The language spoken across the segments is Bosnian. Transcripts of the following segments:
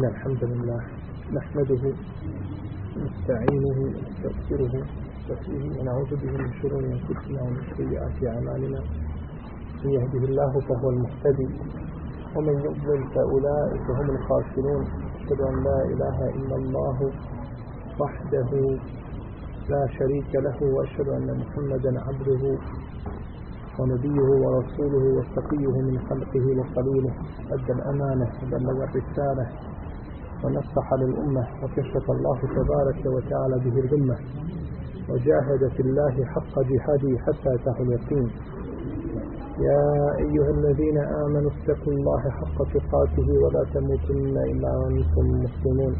إن الحمد لله نحمده نستعينه نستغفره ونستهديه ونعوذ به من شرور أنفسنا ومن سيئات أعمالنا من يهده الله فهو المهتدي ومن يضلل فأولئك هم الخاسرون أشهد أن لا إله إلا الله وحده لا شريك له وأشهد أن محمدا عبده ونبيه ورسوله وصفيه من خلقه وخليله أدى الأمانة وبلغ الرسالة ونصح للأمة وكشف الله تبارك وتعالى به الأمة وجاهد في الله حق جهاده حتى أتاه اليقين يا أيها الذين آمنوا اتقوا الله حق تقاته ولا تموتن إلا وأنتم مسلمون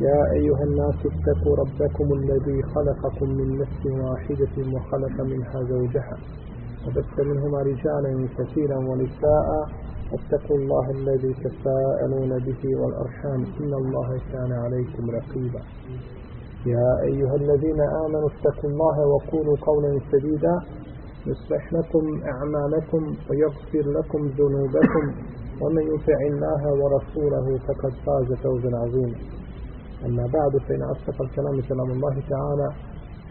يا أيها الناس اتقوا ربكم الذي خلقكم من نفس واحدة وخلق منها زوجها وبث منهما رجالا كثيرا ونساء واتقوا الله الذي تساءلون به والأرحام إن الله كان عليكم رقيبا يا أيها الذين آمنوا اتقوا الله وقولوا قولا سديدا يصلح لكم أعمالكم ويغفر لكم ذنوبكم ومن يطع الله ورسوله فقد فاز فوزا عظيما أما بعد فإن أصدق الكلام كلام الله تعالى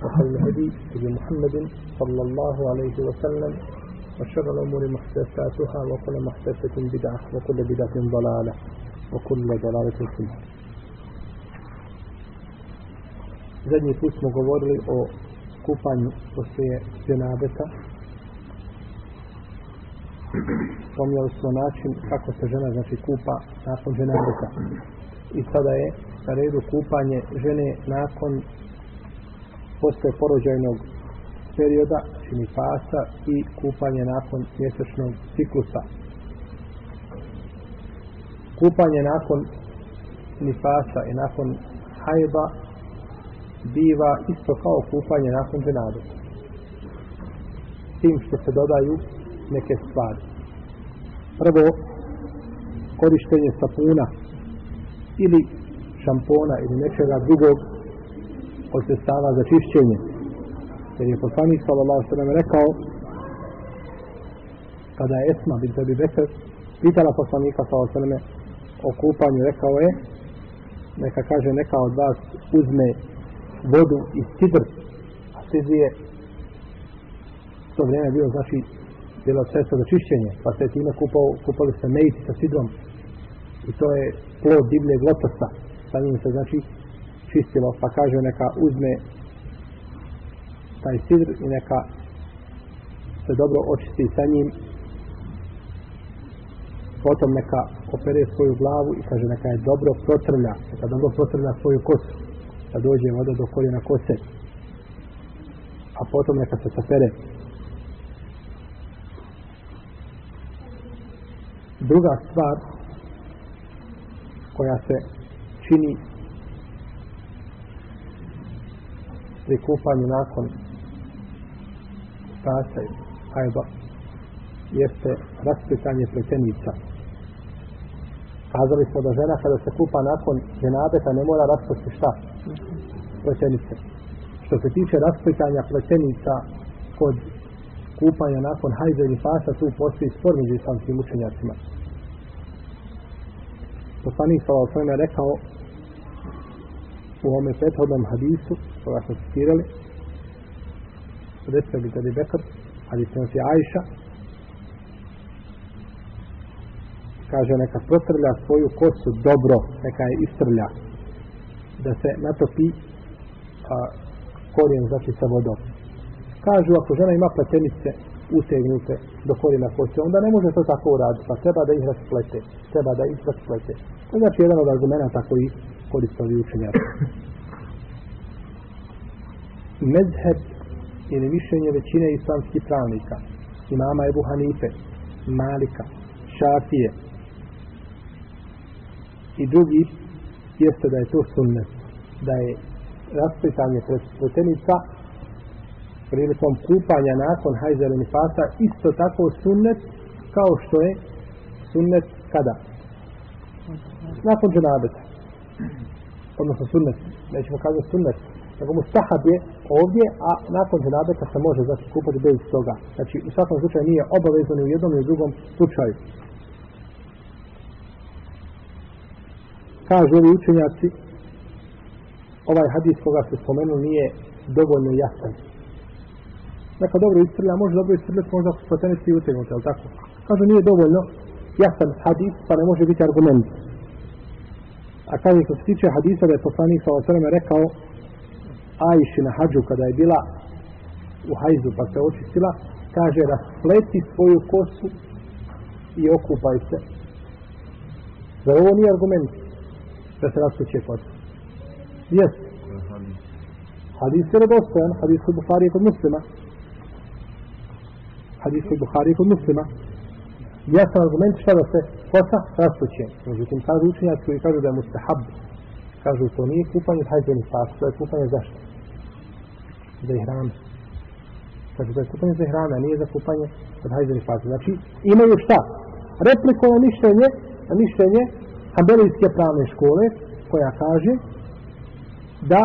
أصحاب الهدي سيدي محمد صلى الله عليه وسلم وشر الأمور محدثاتها وكل محدثة بدعة وكل بدعة ضلالة وكل ضلالة في النار زني فوس مغور لي أو كوباني وسي جنابتا Pomnio li smo način kako se žena znači kupa nakon žena I sada je na redu kupanje žene nakon posle porođajnog perioda čini fasa i kupanje nakon mjesečnog ciklusa. Kupanje nakon nifasa i nakon hajba biva isto kao kupanje nakon denadu. Tim što se dodaju neke stvari. Prvo, korištenje sapuna ili šampona ili nečega drugog od sestava za čišćenje. Jer je poslanik sallallahu sallam rekao kada je Esma bin Tebi Beser pitala poslanika sallallahu sallam o kupanju, rekao je neka kaže neka od vas uzme vodu iz Sidr a Sidr je to vrijeme bio znači bilo sredstvo za čišćenje pa se time kupao, kupali se mejici sa Sidrom i to je plod divlje glotosta sa njim se znači čistilo, pa kaže neka uzme taj sidr i neka se dobro očisti sa njim potom neka opere svoju glavu i kaže neka je dobro protrlja neka dobro protrlja svoju kosu da dođe voda do korijena kose a potom neka se sapere druga stvar koja se čini pri kupanju nakon stasa i hajba jeste raspitanje pletenica. Kazali smo da žena kada se kupa nakon ženadeta ne mora raspati šta? Pletenice. Što se tiče raspitanja pletenica kod kupanja nakon hajza ili pasa, tu postoji spor među islamskim učenjacima. Poslanik sa Valsvena rekao u ome prethodnom hadisu koga smo citirali, recimo bi tebi Bekr, ali se nosi Ajša, kaže neka protrlja svoju kosu dobro, neka je istrlja, da se natopi a, korijen, znači sa vodom. Kažu, ako žena ima pletenice utegnute do korijena kose, onda ne može to tako uraditi, pa treba da ih rasplete, treba da ih rasplete. To je znači jedan od argumenta koji koristovi učenjaci mezheb ili mišljenje većine islamskih pravnika, imama Ebu Hanife, Malika, Šafije i drugi jeste da je to sunnet, da je raspetanje pretenica prilikom kupanja nakon hajza ili nifasa isto tako sunnet kao što je sunnet kada? Nakon dženabeta. Odnosno sunnet. Nećemo kazati sunnet nego mustahab je ovdje, a nakon dženabeta se može znači kupati bez toga. Znači u svakom slučaju nije obavezno ni u jednom ni u drugom slučaju. Kažu ovi učenjaci, ovaj hadis koga se spomenu nije dovoljno jasan. Neka dobro istrlja, može dobro istrljati, možda su potenici i utegnuti, ali tako? Kažu nije dovoljno jasan hadis, pa ne može biti argument. A kaže što se tiče hadisa da je poslanik sa rekao Ajši na hađu kada je bila u hajzu pa se očistila, kaže raspleti svoju kosu i okupaj se. Zar ovo nije argument da se rastuće kosa? Jes. Hadis je redostojan, hadis od Buhari kod muslima. Hadis od Buhari kod muslima. Jasan argument šta da se kosa rastuće. Međutim, kažu učenjaci koji kažu da je mustahab. Kažu, to nije kupanje, hajde ni pas, to je kupanje zašto za ihrame. Znači, to je kupanje za ihrame, a nije za kupanje od hajzeri fazi. Znači, imaju šta? Repliko na mišljenje, na mišljenje Ambelijske pravne škole, koja kaže da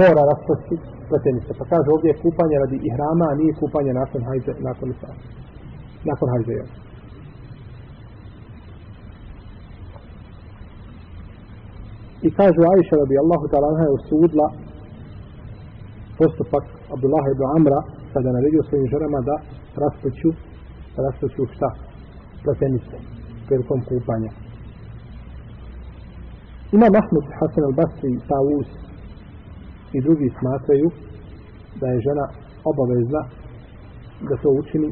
mora rastosti pletenice. Pa kaže ovdje je kupanje radi ihrama, a nije kupanje nakon hajze, nakon ihrama. Nakon hajze, jel? I kaže Aisha radi Allahu ta'ala je usudla postupak Abdullaha ibn Amra kada je naredio svojim ženama da raspoću raspoću šta? Platenice prilikom kupanja. Ima Mahmud Hasan al-Basri i Tawus i drugi smatraju da je žena obavezna da to učini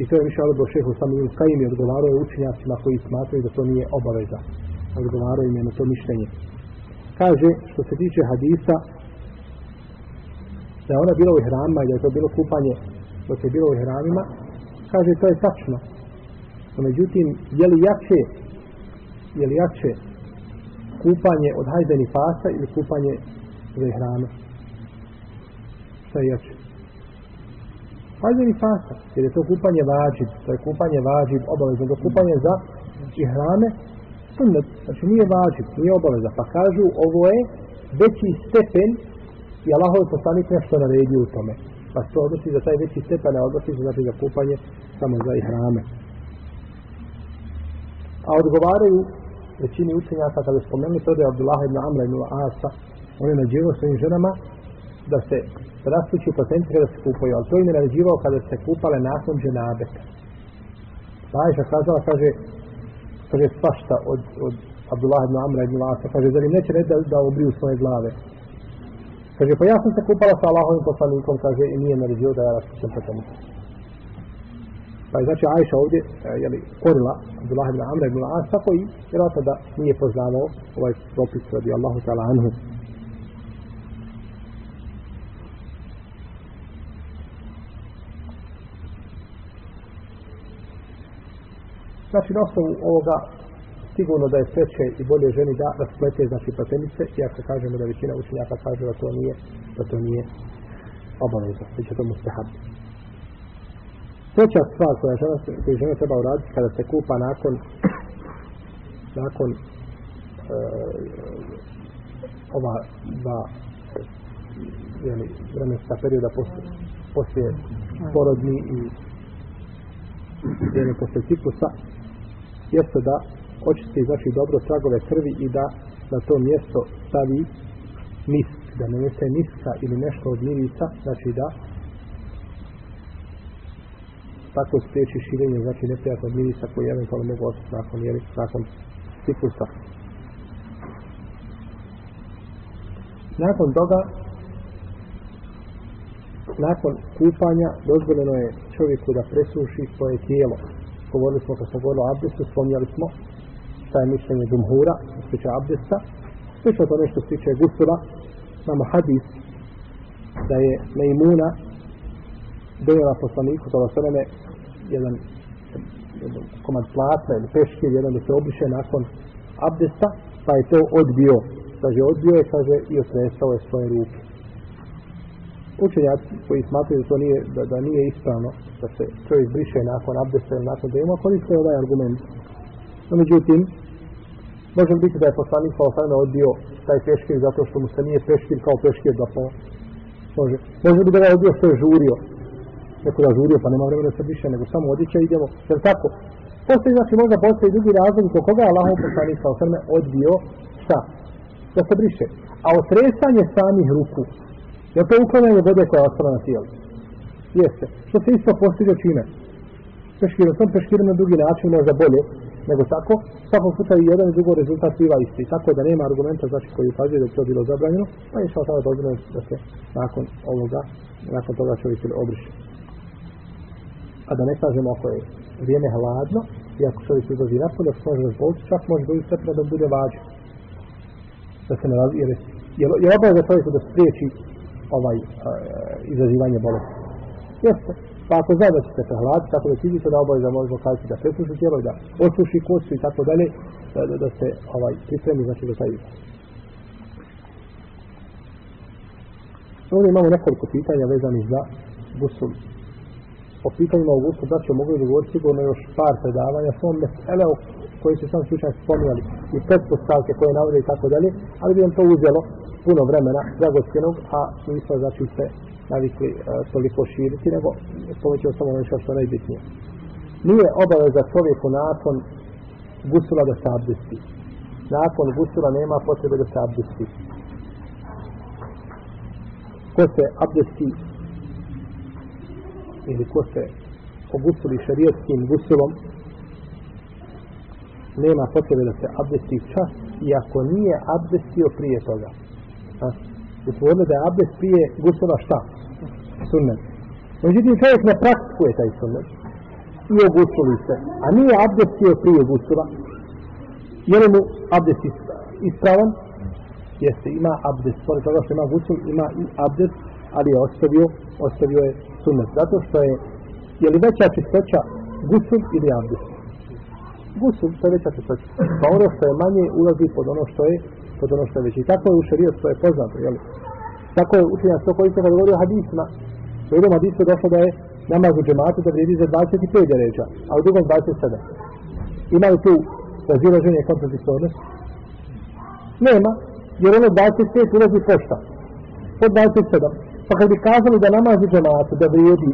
i to je više alebo šehu sam ili kaj im je odgovaro učenjacima koji smatraju da to nije obaveza odgovaro im je na to mišljenje kaže što se tiče hadisa da je ona bila u hramima i da je to bilo kupanje dok je bilo u hramima, kaže to je tačno. No, međutim, je li jače, je li jače kupanje od hajdeni pasa ili kupanje za hrame? Šta je jače? Hajdeni pasa, jer je to kupanje vađib, to je kupanje vađib obavezno, do kupanje za i hrame, sunnet, znači nije vađib, nije obaveza. Pa kažu, ovo je veći stepen i Allahov poslanik nešto naredio u tome. Pa to odnosi za taj veći stepan, a odnosi za, znači, za kupanje samo za ihrame. A odgovaraju većini učenjaka kada spomenuli to da je Abdullah ibn Amra ibn Asa, on je nađivo svojim ženama da se rastuću po centri kada se kupaju, ali to im je nađivao kada se kupale nakon ženabeta. Pa Ajša kazala, kaže, kaže svašta od, od Abdullah ibn Amra ibn Asa, kaže, zar im neće reći da, da obriju svoje glave, Kaže, pa ja sam se kupala sa Allahovim poslanikom, kaže, i nije naredio da ja raspisam po tomu. Pa je znači Ajša ovdje, e, jeli, korila Abdullah ibn Amra ibn As, tako i vjerojatno da nije poznavao ovaj propis radi Allahu ta'ala anhu. Znači, na osnovu ovoga sigurno da je sreće i bolje ženi da rasplete znači patenice i ako kažemo da većina učenjaka kaže da to nije da to nije obaveza da će to mustahab treća stvar koja žena, koju žena treba uraditi kada se kupa nakon nakon e, ova dva jeli, vremenska perioda poslije, poslije porodni i jeli, poslije ciklusa jeste da očisti znači dobro tragove krvi i da na to mjesto stavi mist, da ne nese mista ili nešto od mirica, znači da tako spriječi širenje, znači neprijatno mirisa koji eventualno mogu ostati nakon, jeli, nakon ciklusa. Nakon toga, nakon kupanja, dozvoljeno je čovjeku da presuši svoje tijelo. Govorili smo, kad smo govorili o abdestu, spomnjali smo taj mišljenje džumhura, što se tiče abdesta, sliče to nešto što se tiče gusula, nama hadis da je Meimuna donijela poslaniku tova sveme jedan, jedan komad platna ili peškir, jedan da se obriše nakon abdesta, pa je to odbio. Kaže, odbio je, kaže, i otresao je svoje ruke. Učenjaci koji smatruju da to nije, da, da nije ispravno, da se čovjek briše nakon abdesta ili nakon dema, koriste ovaj argument No, međutim, može biti da je poslanik sa osana odbio taj peškir zato što mu se nije peškir kao peškir da pa može. Može biti da ga odbio što je žurio. Neko da žurio pa nema vremena sve više nego samo odiće idemo. Jer tako, postoji znači možda postoji drugi razlog kod koga je Allah poslanik sa osana odbio šta? Da se briše. A otresanje samih ruku, je to uklanjanje vode koja je ostala na tijelu? Jeste. Što se isto postiže čime? Peškirom, sam peškirom na drugi način možda bolje, nego tako, u svakom slučaju jedan i drugo rezultat biva isti, tako da nema argumenta znači koji ukazuje da je to bilo zabranjeno, pa je šao sada dozvoljeno da se nakon ovoga, nakon toga čovjek ili obriše. A da ne kažemo ako je vrijeme hladno, i ako čovjek izlazi napolje, ako može razboliti, čak može dobiti srpno da bude vađen. Da se ne razvije, jer je obaveza čovjeka da spriječi ovaj uh, izazivanje bolesti. Jeste, Pa ako zna da ćete se hladiti, tako da ćete da obavljati, da možete pokazati da presuši tijelo i da osuši kosu i tako dalje, da, da, da se ovaj, pripremi, znači da taj ide. Ovdje imamo nekoliko pitanja vezanih za gusul. O pitanjima o gusul, da će mogu da govoriti sigurno još par predavanja, svoj mesele koje su sam slučaj spomenuli i predpostavke koje navode i tako dalje, ali bi vam to uzelo puno vremena, dragostjenog, a mi smo znači se navikli uh, toliko širiti, nego spomenuti samo nešto što najbitnije. Nije obaveza čovjeku nakon gusula da se abdesti. Nakon gusula nema potrebe da se abdesti. Ko se abdesti ili ko se ogusuli šarijetskim gusulom, nema potrebe da se abdesti čas, iako nije abdestio prije toga. A, u svojom da je abdest prije gusula šta? sunnet. Međutim, čovjek ne praktikuje taj sunnet i ogusuli se, a nije abdestio prije ogusula, je li mu abdest ispravan? Jeste, ima abdest, pored toga što ima gusul, ima i abdest, ali je ostavio, ostavio je sunnet. Zato što je, je li veća čistoća gusul ili abdest? Gusul, to je veća čistoća. Pa ono što je manje, ulazi pod ono što je, pod ono što je veći. I tako je u šarijos, to je poznato, je li? Tako je učenjac to koji se kad govorio hadisima, U jednom hadisu došlo da je namaz u džematu da vrijedi za 25 deređa, a u drugom 27. Ima li tu razilaženje kontradiktornosti? Nema, jer ono 25 ulazi pošta. Po 27. Pa kad bi kazali da namaz u džematu da vrijedi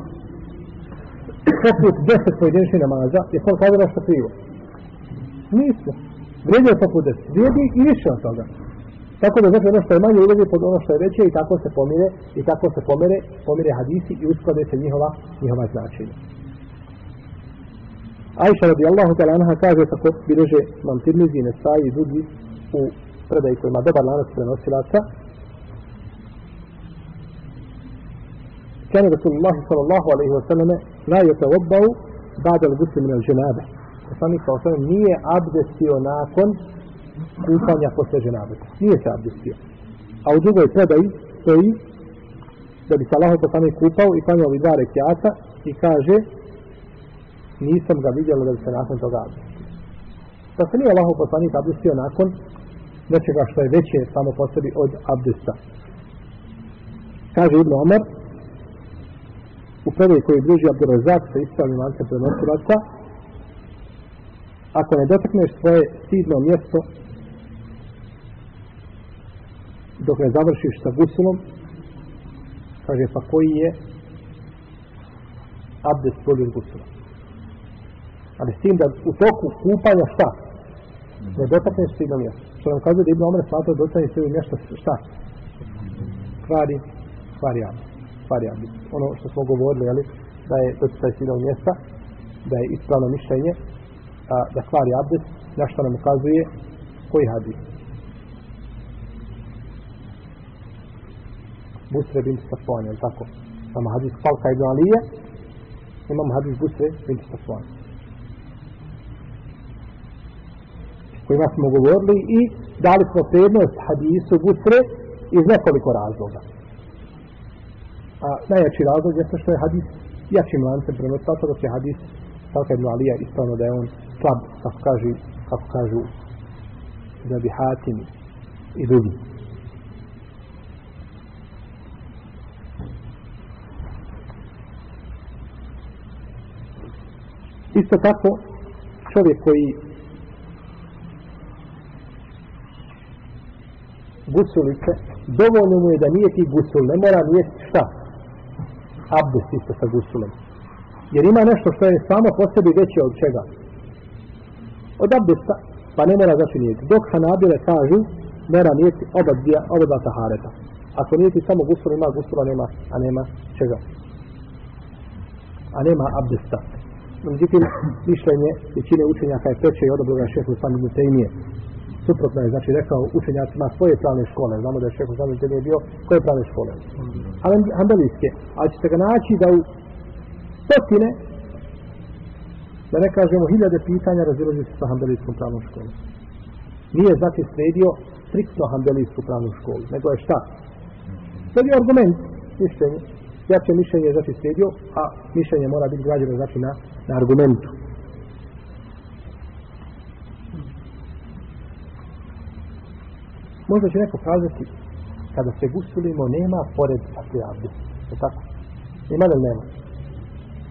poput 10 pojedinčnih namaza, je to kada da što krivo? Nismo. Vrijedio poput 10. Vrijedi i više od toga. Tako da znači ono što je manje ulazi pod ono što je veće i tako se pomire i tako se pomire, pomire hadisi i usklade se njihova, njihova značina. Ajša radi Allahu ta lanaha kaže tako bilože nam tirnizi i nesaji i drugi u predaj kojima dobar lanac prenosilaca. Kana Rasulullah sallallahu alaihi wa sallame la je te obbao badal gusli minal ženabe. Poslanik sallallahu alaihi wa sallam nije abdestio nakon kupanja posle ženabeta. Nije se abdestio. A u drugoj predaji stoji da bi se Allaho to sami kupao i panio ovi dva rekiata i kaže nisam ga vidjela da bi se nakon toga abdestio. Da se nije Allaho poslani abdestio nakon nečega što je veće samo po sebi od abdesta. Kaže Ibn Omer u prvoj koji je bliži Abdurazak sa ispravnim lancem prenosilaca ako ne dotakneš svoje stidno mjesto dok ne završiš sa gusulom, kaže, pa koji je abdest bolje od gusula? Ali s tim da u toku kupanja šta? Ne dotakne što imam ja. Što nam kaže da Ibn Omer smatra da dotakne sve nešto šta? Kvari, kvari abdest. Kvari abdest. Ono što smo govorili, jeli, da je dotakne sve imam mjesta, da je ispravno mišljenje, a, da kvari abdest, na što nam ukazuje koji hadis? Busre bin Safuan, jel tako? Imamo hadis Talka ibn Alije, imamo hadis Busre bin Safuan. Kojima smo govorili i dali smo prednost hadisu Busre iz nekoliko razloga. A najjači razlog je to što je hadis jačim lancem prenosla, to dok je hadis Talka ibn Alija ispravno da je on slab, kako, kaži, kako kažu, kako kažu, da bi hatim i drugim. Isto tako, čovjek koji gusulice, dovoljno mu je da nije ti gusul, ne mora nijeti šta? Abdes isto sa gusulom. Jer ima nešto što je samo po sebi veće od čega? Od abdesta, pa ne mora znači nijeti. Dok hanabile kažu, mora nijeti oba, dvija, oba dva tahareta. Ako nijeti samo gusul, ima gusula, nema, a nema čega? A nema abdesta. No, međutim, mišljenje većine učenjaka je preče i odobroga šehu sami Mutejmije. Suprotno je, znači, rekao učenjacima svoje pravne škole. Znamo da je šehu sami Mutejmije bio koje pravne škole. Ali ambelijske. Ali ćete ga naći da u stotine, da ne kažemo hiljade pitanja, razirođuje se sa ambelijskom pravnom školom. Nije, znači, sredio striktno ambelijsku pravnu školu. Nego je šta? To je argument, mišljenje. Jače mišljenje je, znači, sredio, a mišljenje mora biti građeno, znači, na na argumentu. Možda će neko kazati, kada se gusulimo, nema pored abdijabdje. Je tako? Ima li nema?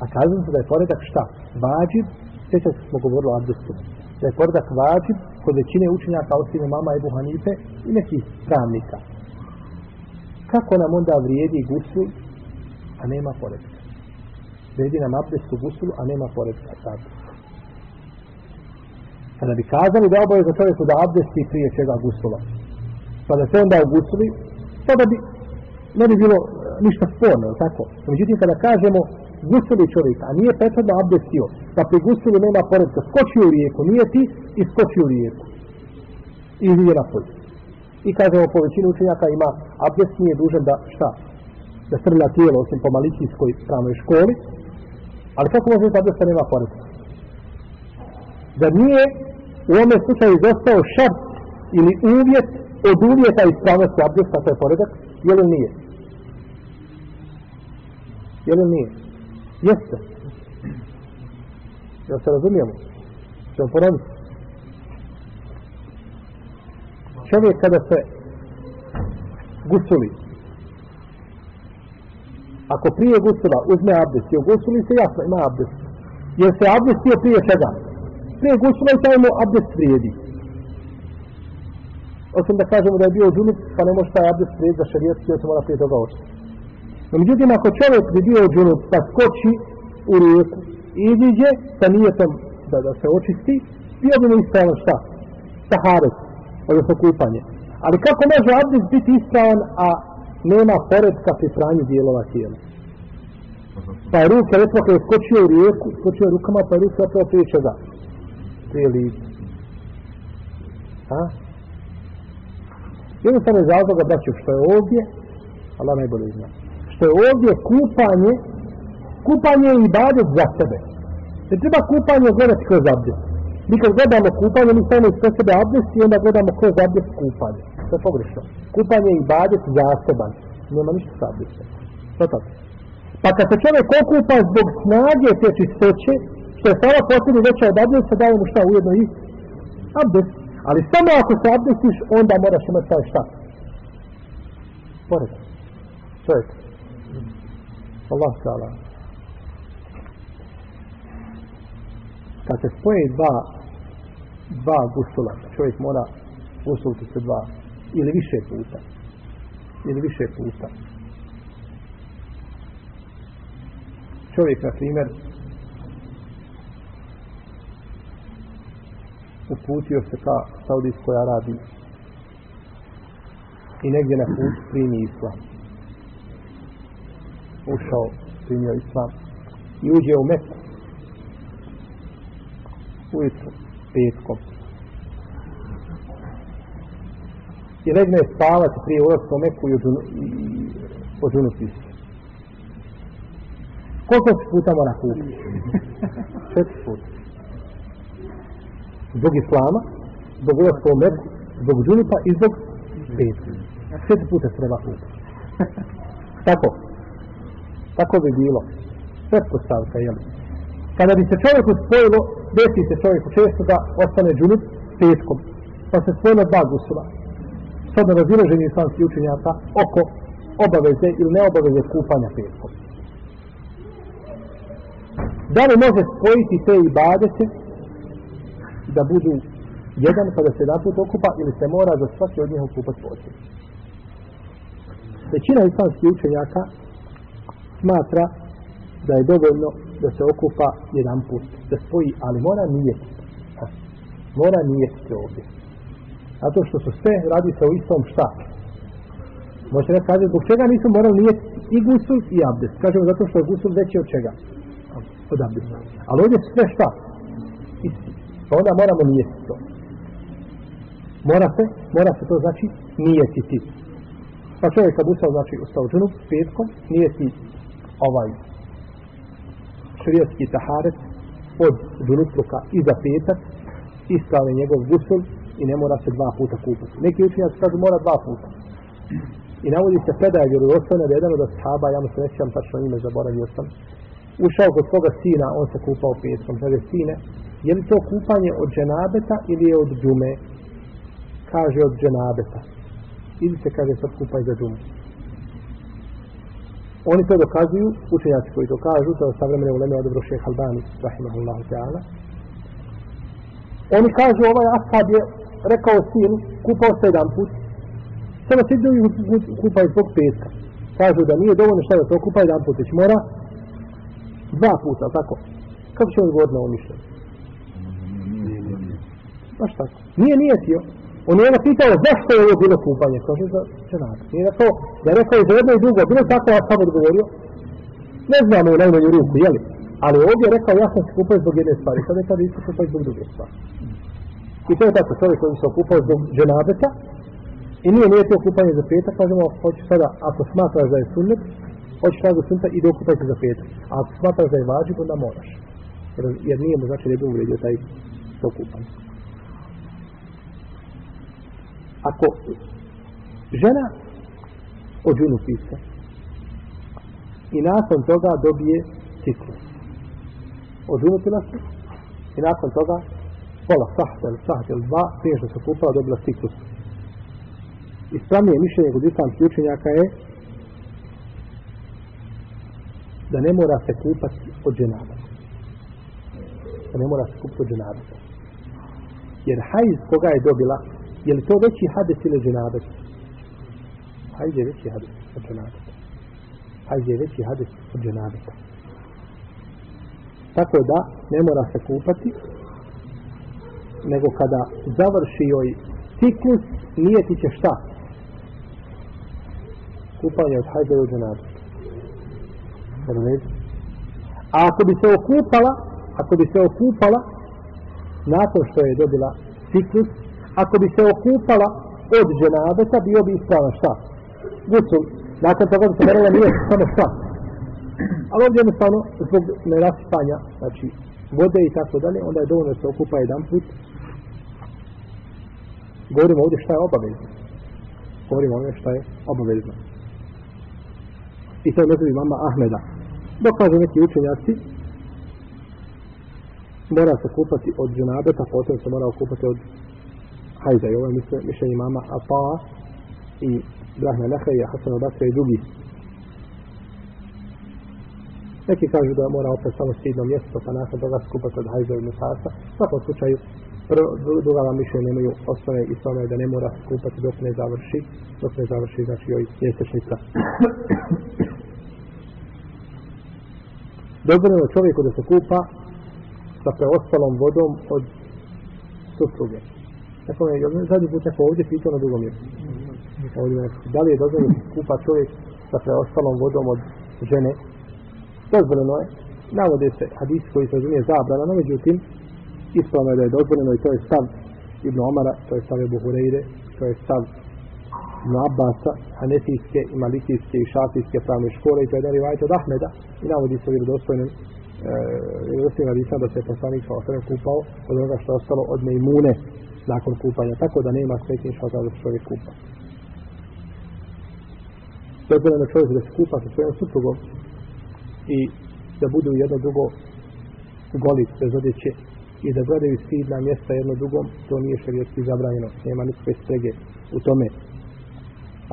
A kazano se da je poredak šta? Vađib, sveća se smo govorili o abdijstvu. Da je poredak vađib kod većine učenjaka osim mama Ebu Hanife i nekih pravnika. Kako nam onda vrijedi gusul, a nema poredka? sredi nam abdest u gusulu, a nema pored sabu. Kada pa bi kazali da oboje za čovjeku da abdest i prije čega gusula, pa da se onda u gusuli, tada pa bi ne bi bilo e, ništa sporno, je tako? Pa međutim, kada kažemo gusuli čovjeka, a nije prethodno abdestio, pa pri gusulu nema pored sabu, skočio u rijeku, nije ti, i skočio u rijeku. I vidje na polju. I kažemo, po većinu učenjaka ima abdest, nije dužan da šta? da srlja tijelo, osim po malicijskoj pravnoj školi, Ali kako može da abdesta nema koristi? Da nije u ovome slučaju izostao šart ili uvjet od uvjeta i spravnosti abdesta, to je poredak, je li nije? Je li nije? Jeste. Jel se razumijemo? Čemo ponoviti? Čovjek kada se gusuli, Ako prije gusula uzme abdest i ogusuli se, jasno ima abdest. Jer se abdestio prije čega? Prije gusula i taj mu abdest vrijedi. Osim da kažemo da je bio džunup, pa ne može taj abdest vrijedi za šarijetski, jer se mora prije toga očiti. No, međutim, ako čovjek bi bio džunup, pa skoči u rijeku i iziđe sa nijetom da, da se očisti, bio bi mu ispravno šta? Saharet, odnosno kupanje. Ali kako može abdest biti ispravan, a nema poredka pri pranju dijelova tijela. Pa je ruka, recimo, kada je skočio u rijeku, skočio rukama, pa je ruka zapravo prije čega? Prije lice. Ha? Jedno sam je zazloga, braću, što je ovdje, Allah najbolje zna, što je ovdje kupanje, kupanje je ibadet za sebe. Ne treba kupanje gledati kroz abdest. Mi kad gledamo kupanje, mi stavimo iz sebe abdest i onda gledamo kroz abdest kupanje. To je pogrešno kupanje i badet zaseban. Nema ništa sa abdestom. To tako. Pa kad se čovjek okupa zbog snage te čistoće, što je stava posljedno veća od abdesta, daje mu šta ujedno i abdest. Ali samo ako se abdestiš, onda moraš imati taj šta. Pored. To je to. Allah se Allah. Kad se spoje dva, dva gusula, čovjek mora gusuliti se dva ili više puta ili više puta čovjek na primjer uputio se ka Saudijskoj Arabiji i negdje na put primi islam ušao primio islam i uđe u Meku ujutru petkom i legne spavati prije ulazka u Meku i ožunuti se. Koliko se puta mora kupiti? Četiri puta. Zbog islama, zbog ulazka u Meku, zbog džunipa i zbog petu. Četiri puta treba kupiti. Tako. Tako bi bilo. Sve postavka, jel? Kada bi se čovjeku spojilo, desi se čovjeku često da ostane džunip petkom. Pa se spojilo dva gusula sad na razilaženje islamskih učenjaka oko obaveze ili neobaveze kupanja petkom. Da li može spojiti te i badete da budu jedan kada pa se jedan okupa ili se mora za svaki od njih okupati posljed? Većina islamskih učenjaka smatra da je dovoljno da se okupa jedan put, da spoji, ali mora nijeti. Mora nijeti ovdje. Zato što su sve radi se o istom šta. Možete reći, kaže, zbog čega nisu morali nije i gusul i abdest. Kažemo, zato što je gusul veći od čega? Od abdesta. Ali ovdje sve šta? Isto. Pa onda moramo nije to. Mora se, mora se to znači nije ti Pa čovjek kad ustao, znači, ustao džunu, petkom, nije ti ovaj širijetski taharet od džunutluka i za petak, istale njegov gusul, i ne mora se dva puta kupati. Neki učinjaci kažu mora dva puta. I navodi se Fedaj, jer je ostane da jedan od ashaba, ja mu se nećem tačno ime, zaboravio sam, ušao kod svoga sina, on se kupao pjesom, kaže, sine, je li to kupanje od dženabeta ili je od džume? Kaže, od dženabeta. Ili se kaže, sad kupaj za džumu. Oni to dokazuju, učenjaci koji to kažu, to je savremene u Leme odobro šeha Albani, rahimahullahu ta'ala, Oni kažu, ovaj Ashab je rekao sinu, kupao se jedan put. Sada se idu i kupaju svog petka. Kažu da nije dovoljno šta da se okupa jedan put, već mora dva puta, tako. Kako će on govoriti na ovom mišlju? Baš tako. Nije nije tio. On je ona pitao, zašto je ovo bilo kupanje? Kaže, za čenak. Nije rekao, da je rekao je za jedno i drugo, bilo tako ja sam odgovorio. Ne znamo u najmanju ruku, jeli? Ali ovdje je rekao, ja sam se kupao zbog jedne stvari, sad je kada isto kupao zbog druge stvari. I to je tako čovjek koji se okupao zbog dženabeta i nije nije to okupanje za petak, kažemo, pa hoću sada, ako smatraš da je sunnet, hoću sada do sunnet i da okupaj se za petak. A ako smatraš da je važiv, onda moraš. Jer nije mu znači ne bi uvredio taj okupanje. Ako žena od džunu pisa i nakon toga dobije ciklus. Odunutila se i nakon toga pola sahta ili sahta ili dva, prije što se kupala, dobila stiklus. Ispravnije mišljenje kod islamskih učenjaka je da ne mora se kupati od dženaba. Da ne mora se kupati od dženaba. Jer hajz koga je dobila, je li to veći hades ili dženaba? Hajz je veći hades od dženaba. Hajz je veći hades od dženaba. Tako da ne mora se kupati nego kada završi joj ciklus, nije ti će šta? Kupanje od hajde u dženazu. A ako bi se okupala, ako bi se okupala, nakon što je dobila ciklus, ako bi se okupala od dženazeta, bio bi ispravno šta? Gusul. Nakon toga bi se morala nije samo šta? Ali ovdje jednostavno, zbog nerasipanja, znači, vode i tako dalje, onda je dovoljno se okupa jedan put. Govorimo ovdje šta je obavezno. Govorimo ovdje šta je obavezno. I to je mezovi mama Ahmeda. Dok kažu neki učenjaci, mora se kupati od džunabeta, potom se mora okupati od hajza. I ovo je mišljenje mama Ata i Brahma Nehaj, Hasan Basra i drugih Neki kažu da mora opet samo sidno mjesto, pa nakon toga skupa kod hajza i mesasa. U svakom slučaju, prvo, druga vam mišlja nemaju osnove i stvarno da ne mora skupati dok ne završi, dok ne završi, znači, joj mjesečnica. Dobro je ono čovjeku da se kupa sa preostalom vodom od supruge. Tako je, jel zadnji put neko ovdje pitao na drugom mjestu? Mm-hmm. Ovdje me da li je dozvoljeno kupa čovjek sa preostalom vodom od žene dozvoljeno je, navode se hadis koji se razumije zabrana, no međutim, ispravno je da je dozvoljeno i to je stav Ibn Omara, to je stav Ebu Hureyre, to je stav Ibn Abasa, Hanetijske, i Malikijske i Šafijske pravne škole i to je jedan rivajt od Ahmeda i navodi se vjerodostojnim e, vjerodostojnim hadisom da se je poslanik sa osrem kupao od onoga što je ostalo od Neimune nakon kupanja, tako da nema smetnje što je da se čovjek kupa. Dobro je na čovjeku da se kupa sa svojom suprugom, i da budu jedno drugo goli bez odjeće i da gledaju stidna mjesta jedno drugom, to nije šarijetski zabranjeno, nema nikakve strege u tome.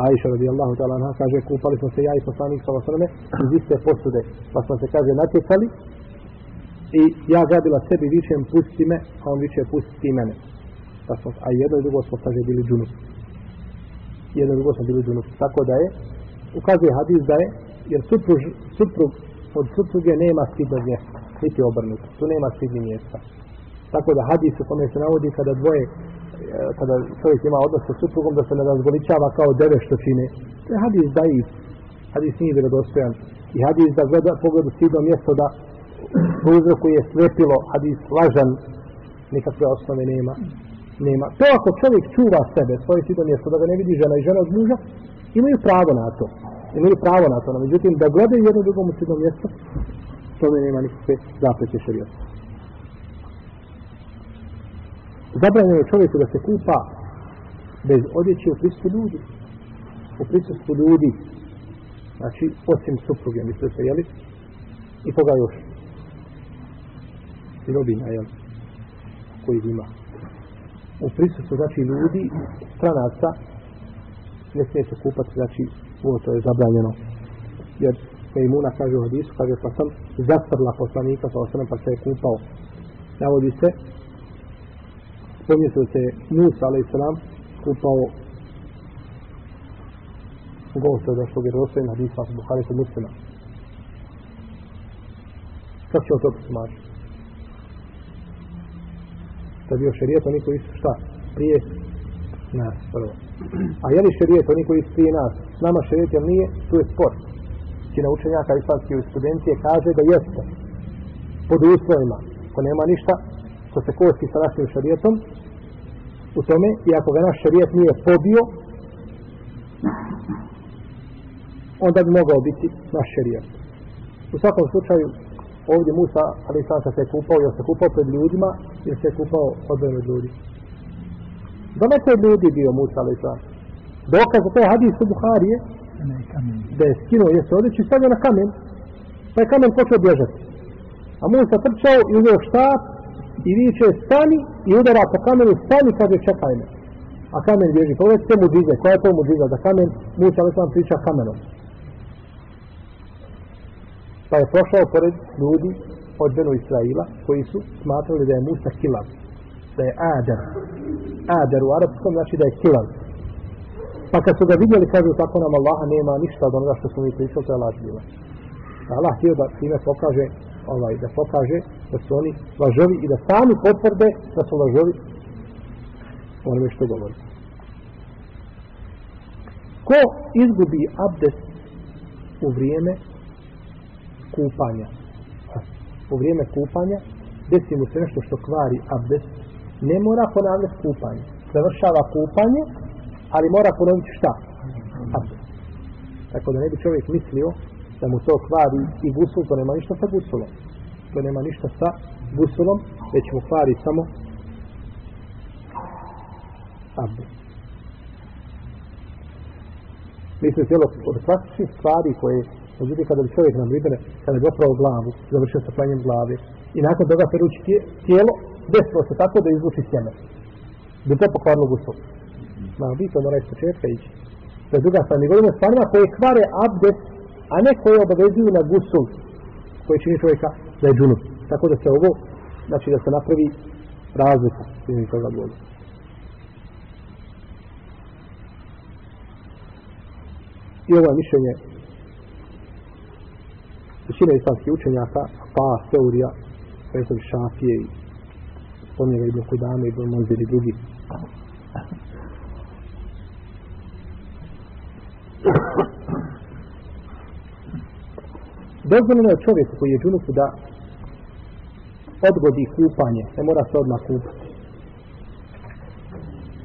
Aisha radijallahu ta'ala anha kaže kupali smo se ja i poslanik sa vasrme iz iste posude pa smo se kaže natjecali i ja gradila sebi više pusti me a on više pusti mene pa smo, a jedno i drugo smo kaže bili džunup jedno i drugo smo bili džunup tako da je ukazuje hadis da je jer suprug, suprug od supruge nema stidnog mjesta, niti obrnut, tu nema stidnog mjesta. Tako da hadis u kome se navodi kada dvoje, e, kada čovjek ima odnos sa suprugom da se ne razgoličava kao deve što čine, to je hadis da i hadis nije vjerodostojan. I hadis da gleda pogledu stidno mjesto da uzrokuje slepilo, hadis lažan, nikakve osnove nema. Nema. To ako čovjek čuva sebe, svoje sito mjesto, da ga ne vidi žena i žena od muža, imaju pravo na to imaju pravo na to, no, međutim, da gledaju jedno drugo u čudnom mjestu, to mi nema nikakve zapreće šarijosti. Zabranje je čovjeku da se kupa bez odjeće u prisutu ljudi. U prisutu ljudi. Znači, osim supruge, misli se, jeli? I koga još? I robina, jel? Koji ima. U prisutu, znači, ljudi, stranaca, ne smije se kupati, znači, ovo to je zabranjeno. Jer Mejmuna kaže u hadisu, kaže pa sam zasrla poslanika sa osanem pa se je kupao. Navodi se, spomnio se da se Musa a.s. kupao gosto da što je rosa i na hadisu u Buhari sa muslima. Kako će o to posmaći? Da bio šerijet, a niko isto šta? Prije nas prvo. A je li šerijet oni koji su prije nas? S nama šerijet jel nije? Tu je spor. Sina učenjaka i islamske studencije kaže da jeste. Pod uslovima. Ako nema ništa, što se kosi sa našim šerijetom, u tome, i ako ga naš šerijet nije pobio, onda bi mogao biti naš šerijet. U svakom slučaju, ovdje Musa, ali sam se kupao, jer se kupao pred ljudima, jer se kupao odbjeno ljudima. Do neke ljudi bio Musa ali sam. Dokaz za to hadis u Buharije, da je skinuo jesu odreći, sad je na kamen. Pa je kamen počeo bježati. A Musa trčao i uzeo štap i viče stani i udara po kamenu stani kaže čekaj me. A kamen bježi. Pogledajte pa mu dize. Koja je to mu dize? Da kamen Musa ali sam priča kamenom. Pa je prošao pored ljudi od Benu Israila koji su smatrali da je Musa kilav. Da je Adam ader u arapskom znači da je kilan. Pa kad su ga vidjeli, kažu, tako nam Allaha nema ništa od onoga što smo mi pričali, to je laž bila. Pa Allah htio da time pokaže, ovaj, da pokaže da su oni lažovi i da sami potvrde da su lažovi onome što govori. Ko izgubi abdest u vrijeme kupanja? U vrijeme kupanja desi mu se nešto što kvari abdest ne mora ponavljati kupanje. Završava kupanje, ali mora ponoviti šta? Abdest. Tako da ne bi čovjek mislio da mu to kvari i gusul, to nema ništa sa gusulom. To nema ništa sa gusulom, već mu kvari samo abdest. Mislim, cijelo od klasičnih stvari koje Međutim, kada bi čovjek nam vidjene, kada bi oprao glavu, završio sa planjem glave, i nakon toga peruči tijelo, desilo se tako da izvuši sjeme. Da to pokvarilo gusto. Ma, vi to moraju s početka ići. To je druga stvar. Mi govorimo stvarima koje kvare abdes, a ne koje obavezuju na gusto koje čini čovjeka da je džunu. Tako da se ovo, znači da se napravi razliku. Ili toga bolje. I ovo je mišljenje većine islamskih učenjaka, pa, teorija, Fezom Šafije i spomnjeno Ibn Kudame, Ibn Monzir i drugi. Dozvoljeno je čovjeku koji je džunupu da odgodi kupanje, ne mora se odmah kupati.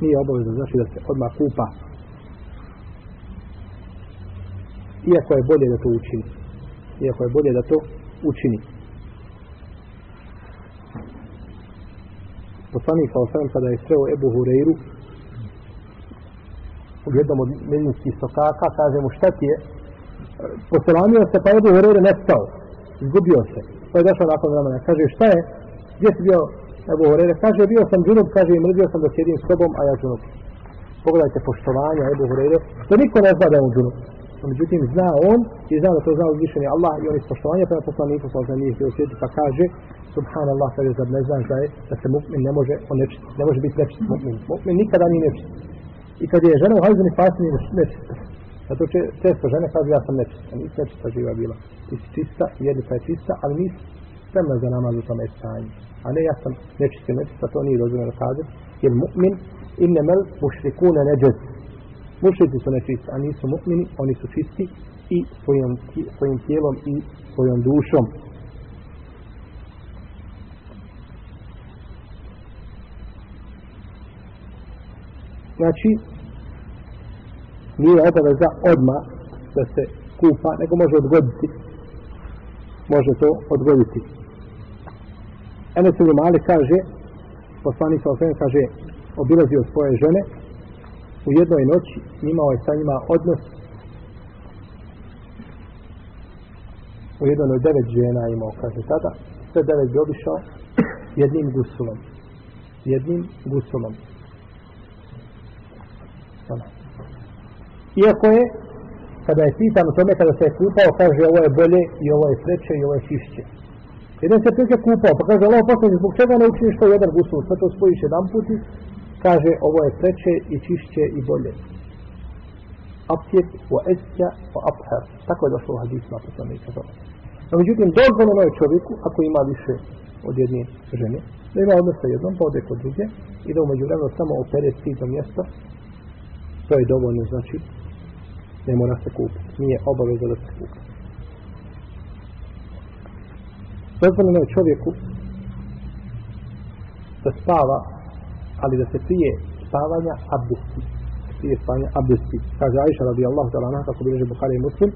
Nije obavezno znači da se odmah kupa. Iako je bolje da to učini. Iako je bolje da to učini. poslanik sa osam kada je sreo Ebu Hureyru u jednom od medijinskih sokaka, kaže mu šta ti je? Poselamio se pa Ebu Hureyru nestao, izgubio se. Pa je došao nakon vremena, kaže šta je? Gdje si bio Ebu Hureyre? Kaže bio sam džunup, kaže i mrzio sam da sjedim s tobom, a ja džunup. Pogledajte poštovanja Ebu Hureyre, što niko ne zna da je on džunup poslanicom. Međutim, zna on i zna da to zna uzvišenje Allah i on ispoštovanje prema poslaniku sa ozna njih gdje pa kaže Subhanallah, kaže, zar ne znaš da, je, da se mu'min ne može onečiti, ne može biti nečit mu'min. Mu'min nikada nije nečit. I kad je žena u hajzini pasni, nije nečit. Zato će često žene kaže, ja sam nečit. A nisi nečita živa bila. Ti si čista, jednica pa je čista, ali nisi spremna za namaz u tom stanju. A ne, ja sam nečit, nečit, to nije dozirano kaže. Jer mu'min, inne mel, mušrikuna neđez. Mušljici su nečisti, a nisu mu'mini, oni su čisti i svojim, svojim tijelom i svojom dušom. Znači, nije obaveza odma da se kupa, nego može odgoditi. Može to odgoditi. Enes Ibn Malik kaže, poslanik sa kaže, obilazio svoje žene, u jednoj noći imao je sa njima odnos u jednoj od devet žena imao, kaže tada, sve devet bi obišao jednim gusulom. Jednim gusulom. Ono. Iako je, kada je pitan u tome, kada se je kupao, kaže ovo je bolje i ovo je sreće i ovo je šišće. Jedan se prije kupao, pa kaže Allah poslije, zbog čega ne učiniš to jedan gusul, sve to spojiš jedan put i kaže ovo je preče i čišće i bolje. Aptjet u esja o apher. Tako je došlo u hadisma poslanika zove. No, međutim, dozvoljeno je čovjeku, ako ima više od jedne žene, da ima odnos sa jednom, pa ode kod druge, i da umeđu vremenu samo opere stizno mjesto, to je dovoljno, znači, ne mora se kupiti. Nije obaveza da se kupi. Dozvoljeno je čovjeku da spava ali da se prije spavanja abdesti. Prije spavanja abdesti. Kaže Aisha radi Allah, da lana, kako bilježi Bukhari i Muslim,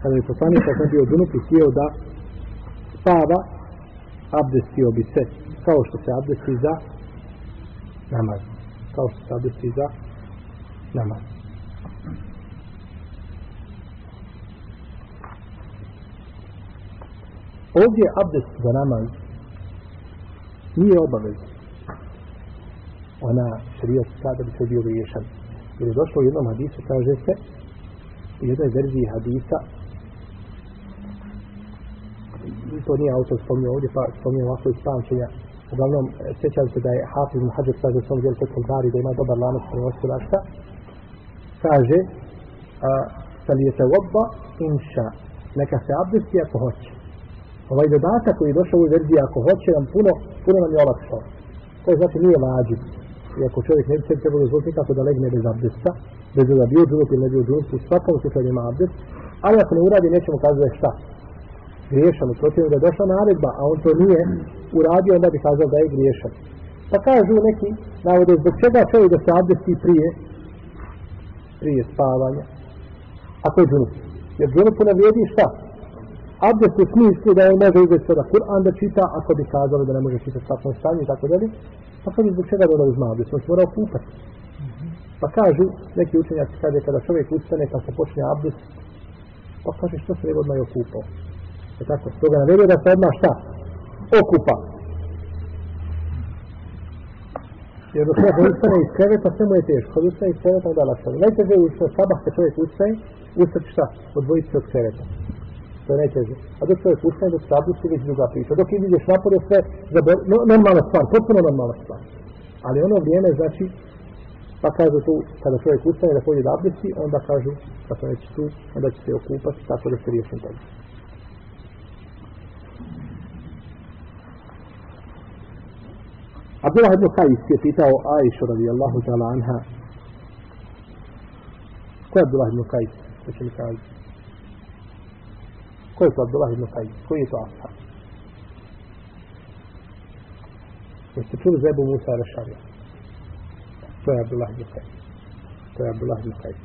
kada je poslanik, kada je bio dunup i sjeo da spava, abdestio bi se, kao što se abdesti za namaz. Kao što se abdesti za namaz. Ovdje abdest za namaz nije obavezno ona šrijat sada bi se bio riješan. Jer je došlo u jednom hadisu, kaže se, u jednoj verziji hadisa, to nije autor spomnio ovdje, pa spomnio ovako iz pamćenja. Uglavnom, sjećam se da je Hafiz Muhađer sa za svom djelom tekom gari, da ima dobar lanac prenosi lašta. Kaže, a, sa li je se obba, inša, neka se abdesti ako hoće. Ovaj dodatak koji je došao u verziji, ako hoće, nam puno, puno nam je olakšao. To je znači nije vađiv i ako čovjek ne bi se trebalo izvoditi kako da legne bez abdesta, bez da bio džunup ili ne bio džunup, u svakom slučaju nema abdest, ali ako ne uradi, nećemo kazati da je šta. Griješan, u protivu da je došla naredba, a on to nije uradio, onda bi kazao da je griješan. Pa kažu neki, navode, zbog čega čovjek da se abdesti prije, prije spavanja, ako je džunup. Jer džunupu ne vrijedi šta? Abdest u smislu da je može uzeti sada Kur'an da čita, ako bi kazali da ne može čitati sa svojom stanju i tako dalje. Pa kaže, zbog čega voda uzmao, bi smo se morao kupati. Pa kažu, neki učenjaci kaže, kada čovjek ustane, pa se počne abdest, pa kaže, što se nego odmah je okupao. E tako, to ga navjeruje da se odmah šta? Okupa. Jer dok čovjek ustane iz kreveta, sve mu je teško. Kad ustane iz kreveta, onda lakšano. Najteže je u sabah, kad čovjek ustane, ustati šta? Odvojiti se od kreveta što neće zi. A dok se je pušten, dok sabu će već druga priča. Dok im vidiš napor je sve zabor... no, normalna stvar, potpuno normalna stvar. Ali ono vrijeme, znači, pa kaže tu, kada čovjek ustane da pođe da abdesti, onda kaže, da se neće tu, onda će se okupati, tako da se riješim toga. Abdullah ibn Kajis je pitao Aisha radijallahu ta'ala anha Ko je Abdullah ibn Kajis? Ko će mi kajis? Ko je to Abdullah ibn Sa'id? Koji je to Ashab? Jeste čuli Zebu Musa Rešarja? To je Abdullah ibn Sa'id. To je Abdullah ibn Sa'id.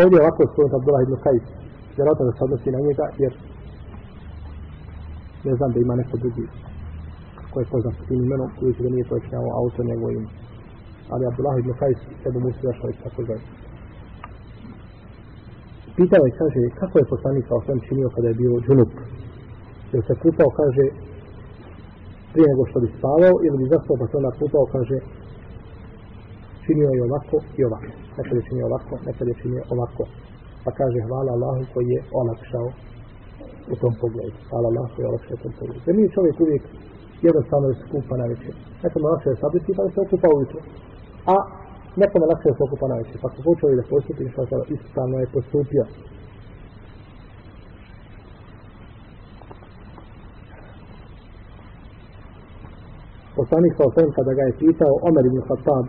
Ovdje ovako je spomenut Abdullah ibn Sa'id. Jer da se odnosi na njega, jer ne znam da ima neko drugi koji je poznat tim imenom, koji se da nije to očinjavao auto njegovim. Ali Abdullah ibn Sa'id, Zebu Musa Rešarja, tako zove. Pitao je, kaže, kako je poslanik sa činio kada je bio džunup? Jer se kupao, kaže, prije nego što bi spavao, ili bi zaspao, pa se onda kupao, kaže, činio je ovako i ovako. Nekad je činio ovako, nekad je činio ovako. Pa kaže, hvala Allahu koji je olakšao u tom pogledu. Hvala Allahu koji je olakšao u tom pogledu. Jer nije čovjek uvijek jednostavno je skupa na večer. Nekad mu olakšao je sabiti, pa je se okupao ujutro. A nekom je lakše da se okupa najviše. Pa su počeli da postupi, što je ispravno je postupio. Poslanik sa osvrem kada ga je pitao Omer ibn Khattab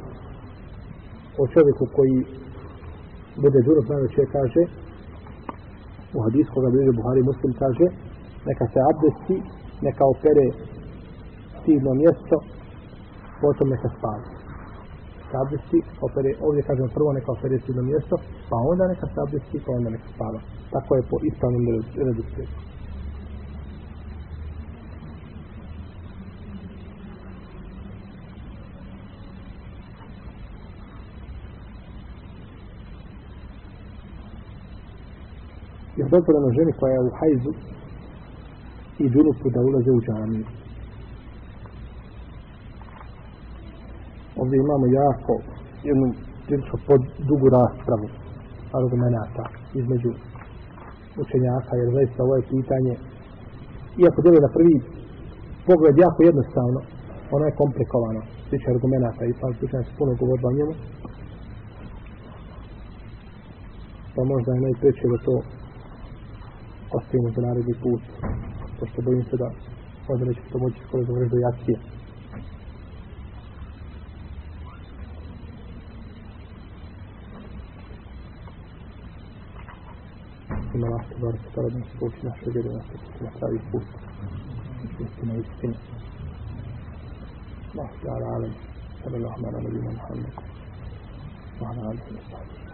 o čovjeku koji bude duro znanoće, kaže u hadis koga bliže Buhari muslim kaže neka se abdesti, neka opere stidno mjesto, potom neka spavi sabljesti, opere, ovdje kažem prvo neka opere sino mjesto, pa onda neka sabljesti, pa onda neka spava. Tako je po ispravnom redu svijetu. Jer dozvoljeno ženi koja je u hajzu i dunupu da ulaze u džamiju. ovdje imamo jako jednu prilično pod dugu raspravu argumenta između učenjaka, jer zaista ovo je pitanje, iako djeluje na prvi pogled jako jednostavno, ono je komplikovano, sviče argumenta i pa sviče nas puno govor o njemu. Pa možda je najpreće da to ostavimo za naredni put, pošto bojim se da možda neće to moći skoro završiti do jacije. ثم مع احتضار الستارة من سقوط نحو شجر ونحو حتى يفوت في السنة السنة الله تعالى عالم صلى الله على نبينا محمد وعلى آله وصحبه